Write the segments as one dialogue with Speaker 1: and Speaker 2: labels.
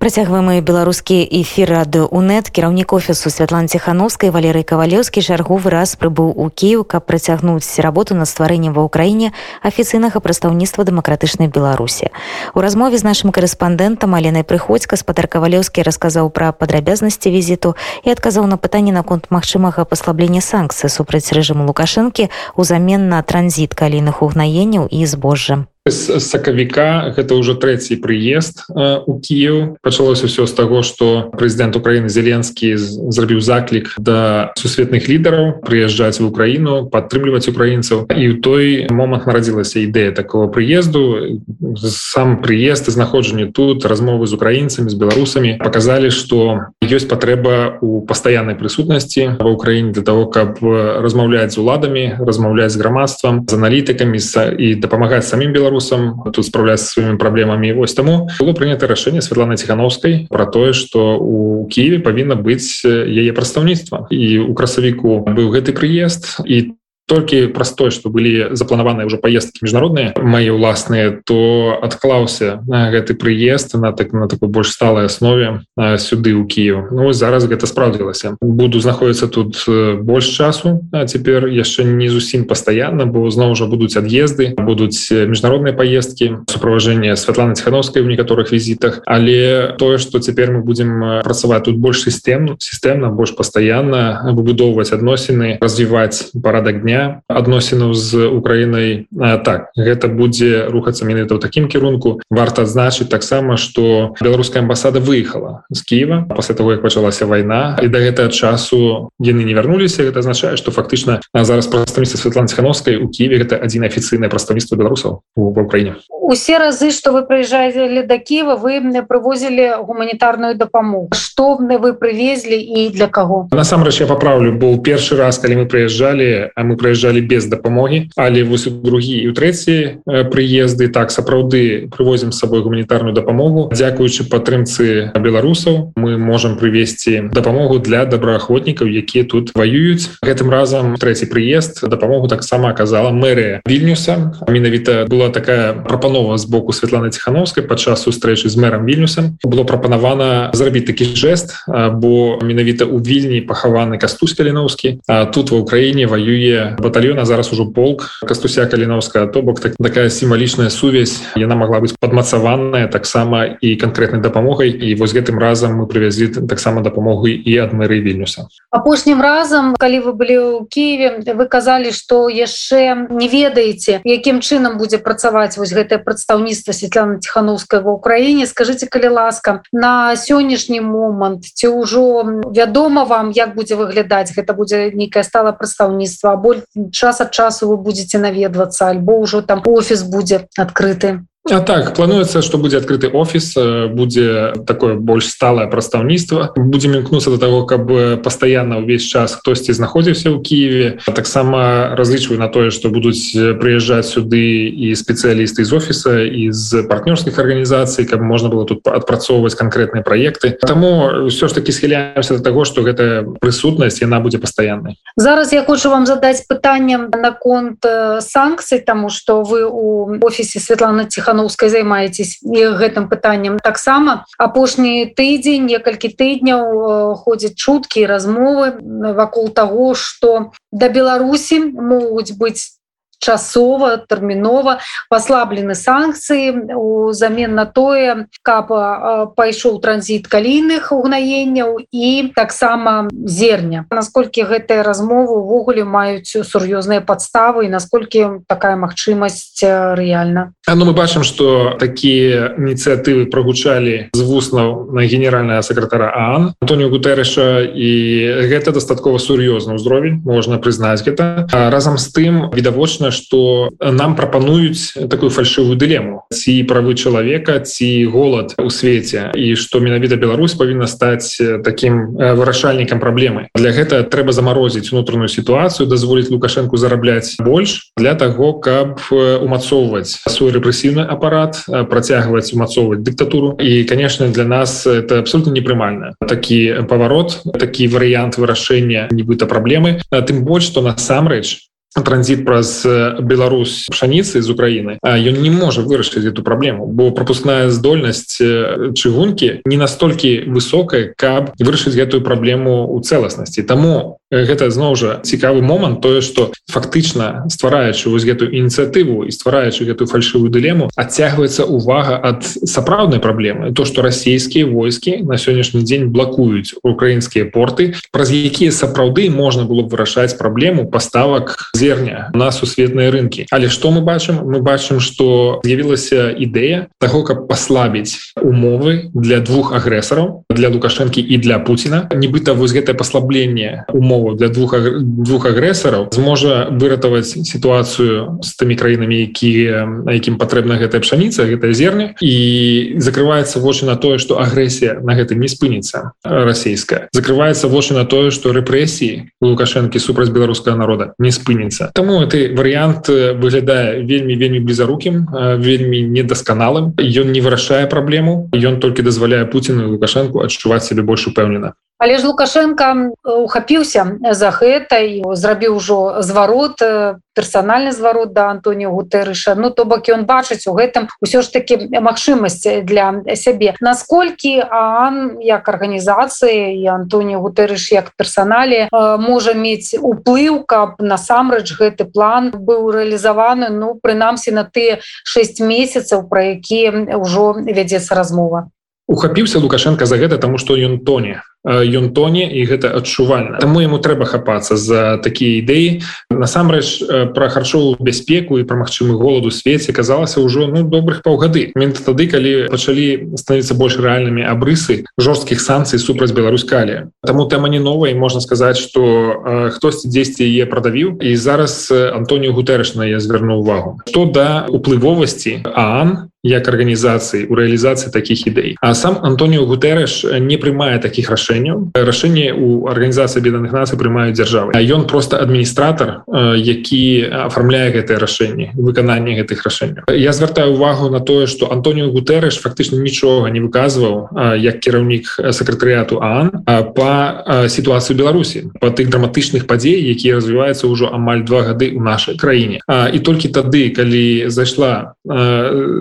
Speaker 1: Працягваем мы беларускі эфір ад УНэт кіраўнік офісу Святлан Ціхановскай Валерый кавалеўскі чарговы раз прыбыў у Кіў, каб працягнуць работу над стварэннем ва ўкраіне афіцыйнага прадстаўніцтва дэмакратычнай Беларусі. У размове з нашым карэспандэнтам Аленай прыходзь гаспадар кавалеўскі расказаў пра падрабязнасці візіту і адказаў на пытанне наконт магчымага паслаблення санкцый супраць рэжыму лукашэнкі узамен на транзіт калійных угнаенняў і збожжа
Speaker 2: з сакавіка гэта ўжо трэці прыезд у Кіев пачалося ўсё з таго что прэзідэнт Украіны зеленскі зрабіў заклік да сусветных лідараў прыязджаць в Украіну падтрымліваць украінцаў. І ў той момант нарадзілася ідэя такого прыезду. Сам прыезд і знаходжанне тут размовы з украінцамі з беларусамі показалі что ёсць патрэба у пастаяннай прысутнасці ва ўкраіне для того каб размаўляць з уладамі размаўляць з грамадствам з аналітыкамі і дапамагаць самім беларусам беларусам тут спраўляцца сваімі праблемамі вось таму было прынята рашэнне Святланы ціхановскай про тое что у Киеве павінна быць яе прадстаўніцтва і у красавіку быў гэты прыезд і толькі праз тое что былі запланаваныя уже поездки міжнародныя мои уласныя то адклаўся на гэты прыезд на так на такой больш сталой основе сюды у Киев Ну зараз гэта спраўдзілася буду знаходіцца тут больш часу а цяпер яшчэ не зусім пастаянна бо зноў жа будуць ад'езды будуць міжнародныя поездки суправажэння Святланы ціхановскай в некаторых візітах але тое что цяпер мы будем працаваць тут больш сістэм сістэмна больш пастаянна выбудоўваць адносіны развіваць парадак дня адносінаў з Украінай. Так гэта будзе рухацца менавіта ў такім кірунку. Варта адзначыць таксама что беларуская амбасада выехала з Киева пасля того як пачалася вайна. І да гэтага часу яны не вярнуліся. Гэта азначае что фактычна зараз прадстаўніцтва Святлан ціхановскай у Киеве гэта адзін афіцыйнае прадстаўніцтва беларусаў у Украіне.
Speaker 3: Усе разы что вы прыязджаеце да Киева вы прывозілі гуманітарную дапамогу. Что вы прывезлі і для каго?
Speaker 2: Насамрэч я паправлю быў першы раз калі мы прыязджалі а мы прыязджалі прыязджалі без дапамогі але вось другі і у трэці прыезды. Так сапраўды прывозім сабой гуманітарную дапамогу. Дзякуючы падтрымцы беларусаў мы можемм прывесці дапамогу для добраахвотнікаў якія тут воююць гэтым разам трэці прыезд дапамогу таксама аказала мэрыя вільнюса. Менавіта была такая прапанова з боку Святланы ціхановскай падчас сустрэчы з мэрам вільнюсам. Было прапанавана зрабіць такі жест бо менавіта у вільні пахаваны кастусь каліновскі тут ва ўкраіне воюе батальона зараз ужо полк кастуся каліновска то бок так такая сімвалічная сувязь. Яна могла быць падмацаваная таксама і канкрэтнай дапамогай і вось гэтым разам мы прывязлі таксама дапамогу і ад мэры вільнюса.
Speaker 3: Апошнім разам калі вы былі ў Киеве вы казалі что яшчэ не ведаеце якім чынам будзе працаваць вось гэтае прадстаўніцтва Светлана ціхановская ва ўкраіне. Скажите калі ласка на сённяшні момант ці ўжо вядома вам як будзе выглядаць гэта будзе нейкае стала прадстаўніцтва боль час ад часу вы будете наведвацца альбо ўжо там офіс будзе адкрыты
Speaker 2: А так плануецца что будзе адкрыты офіс будзе такое больш сталае прадстаўніцтва будем імкнуцца до того каб постоянно увесь час хтосьці знаходзіўся ў Киеве. Таксама разлічваю на тое что будуць прыязджаць сюды і спецыялісты з офіса з партнёрскіх арганізацый каб можна было тут адпрацоўваць конкретныя проекты. Таму все ж таки схіляемся до того что гэта прысутнасць яна будзе пастаяннай
Speaker 3: зараз я хочу вам задаць пытанням наконт санкцый тому что вы у офісе Светлана ціха тихохановскай займаетесь і гэтым пытанням таксама апошні тыдзень некалькі тыдняў э, ходзяць чуткі размовы вакол того что да беларусі могуць быць часова тэрмінова паслаблены санкцыі узамен на тое каб пайшоў транзіт калійных угнаенняў і таксама зерня. Насколькі гэтыя размовы увогуле маюць сур'ёзныя падставы і насколькі такая магчымасць рэальна?
Speaker 2: Ну мы бачым что такія ініцыятывы прогучалі з вуснаў на генеральная сакратара Ан Антоніо гутэраша і гэта дастаткова сур'ёзны ўзровень можна прызнаць гэта. Разам з тым відавочна что нам прапануюць такую фальшывую дылему. Ці правы чалавека ці голод у свеце. І что менавіта Беларусь павінна стаць таким вырашальнікам праблемы. Для гэта трэба замарозіць унутраную сітуацыю дазволіць лукашенко зарабляць больш для того каб умацоўваць свой рэпрэсіўны апарат працягваць умацоўваць дыктатуру. І конечно для нас это абсолютно непрымальна. Такі паварот такі варыянт вырашэння нібыта праблемы. Тым больш что насамрэч транзит праз Беларусь пшаніцы з Украіны ён не можа вырашыць эту праблему бо пропускная здольнасць чыгункі не настолькі высокая каб вырашыць гэтую праблему у цэласнасці. Таму гэта зноў жа цікавы момант тое што фактычна ствараючы вось гэтую ініцыятыву і ствараючы гэтую фальшывую дылему адцягваецца увага ад сапраўднай праблемы. То што расійскія войскі на сённяшні дзень блакуюць украінскія порты праз якія сапраўды можна было б вырашаць праблему паставак зерня на сусветныя рынкі. Але што мы бачым? Мы бачым што з'явілася ідэя таго каб паслабіць умовы для двух агрэсараў для лукашэнкі і для Пуціна. Нібыта вось гэтае паслабленне умов умову для двух двух агрэсараў зможа выратаваць сітуацыю з тымі краінамі якія якім патрэбна гэтая пшаніца гэтая зерня. І закрываецца вочы на тое што агрэсія на гэтым не спыніцца расійская закрываецца вочы на тое што рэпрэсіі лукашэнкі супраць беларускага народа не спыніцца Таму ты варыянт выглядае вельмі вельмі блізарукім вельмі недасканалым ён не вырашае праблему ён толькі дазваляе Пуціну лукашэнку адчуваць себе больш упэўнена
Speaker 3: але ж лукашенко ухапіўся за гэта і зрабіў ужо зварот персанальны зварот да Антоніо гутэрыша Ну то бок ён бачыць у гэтым усё ж таки магчымасць для сябе. Насколькі Ан як арганізацыі і Антоніо гутэрыш як персанале можа мець уплыў каб насамрэч гэты план быў рэалізаваны Ну прынамсі на тыя 6 месяцаў пра якія ўжо вядзецца размова?
Speaker 2: Ухапіўся лукашенко за гэта тому что ён тоне ён тоне і гэта адчувальна. Таму яму трэба хапацца за такія ідэі. Насамрэч пра харчовую бяспеку і пра магчымы голаду свеце казалася ўжо ну добрых паўгады. Мен тады калі пачалі становіцца больш рэальнымі абрысы жорсткіх санкцый супраць беларускалі Таму тэма не новая можна сказаць что хтосьці дзесьці яе прадавіў. І зараз Антоніо гутэрышна я звярну увагу. Што да уплывовасці Аан як арганізацыі у рэалізацыі такіх ідэй. А сам Антоніо гутэрыш не прымае такіх рашэнняў рашэнняў. Рашэнне у арганізацыі беданых нацый прымаюць дзяржавы. А ён просто адміністратор які оформляе гэтае рашэнне выкананне гэтых рашэнняў. Я звяртаю увагу на тое что Антоніо гутэрыш фактычна нічога не выказваў як кіраўнік сакратарыяту Аан по сітуацыі Беларусі по тых драматычных падзей якія развіваюцца ўжо амаль два гады у нашай краіне. І толькі тады калі зайшла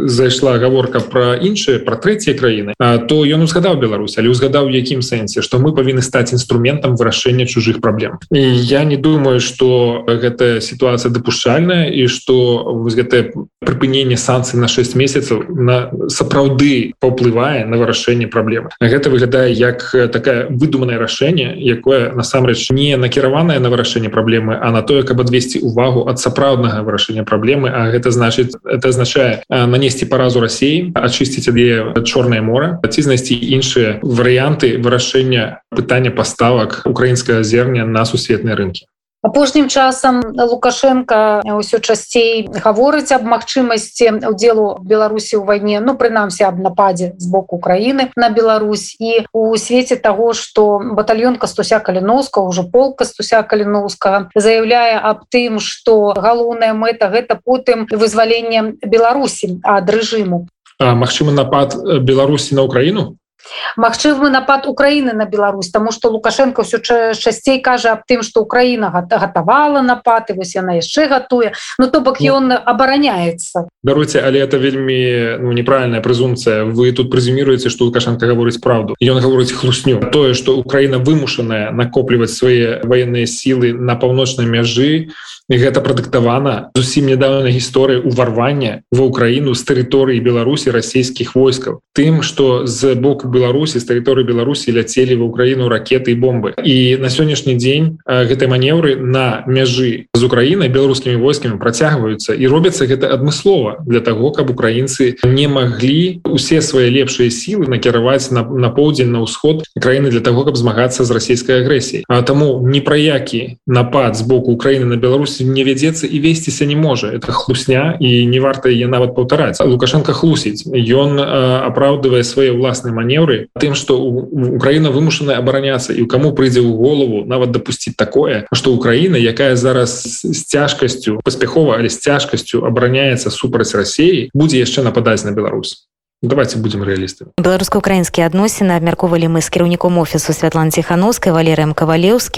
Speaker 2: зайшла гаворка про іншыя про трэція краіны то ён узгадаў Беларусь але узгадаў якім сэнсе сэнсе что мы павінны стаць інструментам вырашэння чужых праблем і я не думаю что гэтая сітуацыя дапушчальная і что гэтае прыпыненне санкцый на 6 месяцаў на сапраўды паўплывае на вырашэнне праблемы гэта выглядае як такая выдуманае рашэнне якое насамрэч не накіраванае на вырашэнне праблемы а на тое каб адвесці увагу ад сапраўднага вырашэння праблемы А гэта значит это азначае нанесці паразу Росіі ачысціць ад е чорное мора ці знайсці іншыя варыянты вырашэння вырашэння пытання паставак украінскага зерня на сусветныя рынкі
Speaker 3: апошнім часам лукашенко ўсё часцей гаворыць аб магчымасці удзелу беларусі ў вайне ну прынамсі аб нападзе з боку украіны на Беларусь. І у свеце того что батальон кастуся каліноўска ўжо пол кастуся каліноўскага заявляе аб тым что галоўная мэта гэта потым вызваленне беларусі ад рэжыму.
Speaker 2: Магчымы напад беларусі на украіну
Speaker 3: Магчымы напад Украіны на Беларусь тому что лукашенко все часцей кажа аб тым что Украіна гатавала напад і вось яна яшчэ гатуе. Ну то бок ён ну, абараняецца.
Speaker 2: Даруйте але это вельмі ну, неправильная прэзумцыя вы тут прэзюміруеце что лукашенко гаворыць правду. Ён гаворыць хлусню. Тое что Украіна вымушаная накопліваць свае военные сілы на паўночнай мяжы і гэта прадыктавана зусім нядаўна гісторыя уварвання ва ўкраіну з тэрыторыі беларусі расійскіх войскаў. Тым что з боку беларусі з тэрыторыі беларусі ляцелі в украіну ракеты і бомбы. І на сённяшні дзень гэтай манеўры на мяжы з украінай беларускімі войскамі працягваюцца. І робяцца гэта адмыслова для того каб украінцы не маглі усе свае лепшыя сілы накіраваць на, на поўдзень на ўсход краіны для того каб змагацца з расійскай агрэсіяй. А таму ні пра які напад з боку Украіны на Беларусь не вядзецца і весціся не можа это хлусня і не варта яе нават паўтараць лукашенко хлусіць ён апраўдывае свае ўласныя манеўры тым что Украіна вымушаная абараняцца і у каму прыйдзе ў голову нават дапусціць такое что Украіна якая зараз з цяжкасцю паспяхова але з цяжкасцю абараняецца супраць рассеі будзе яшчэ нападаць на Беларусь. Давайте будем рэалістамі
Speaker 1: беларуска-украінскія адносіны абмяркоўвалі мы з кіраўніком офісу Святлан ціхановскай валерыем кавалеўскім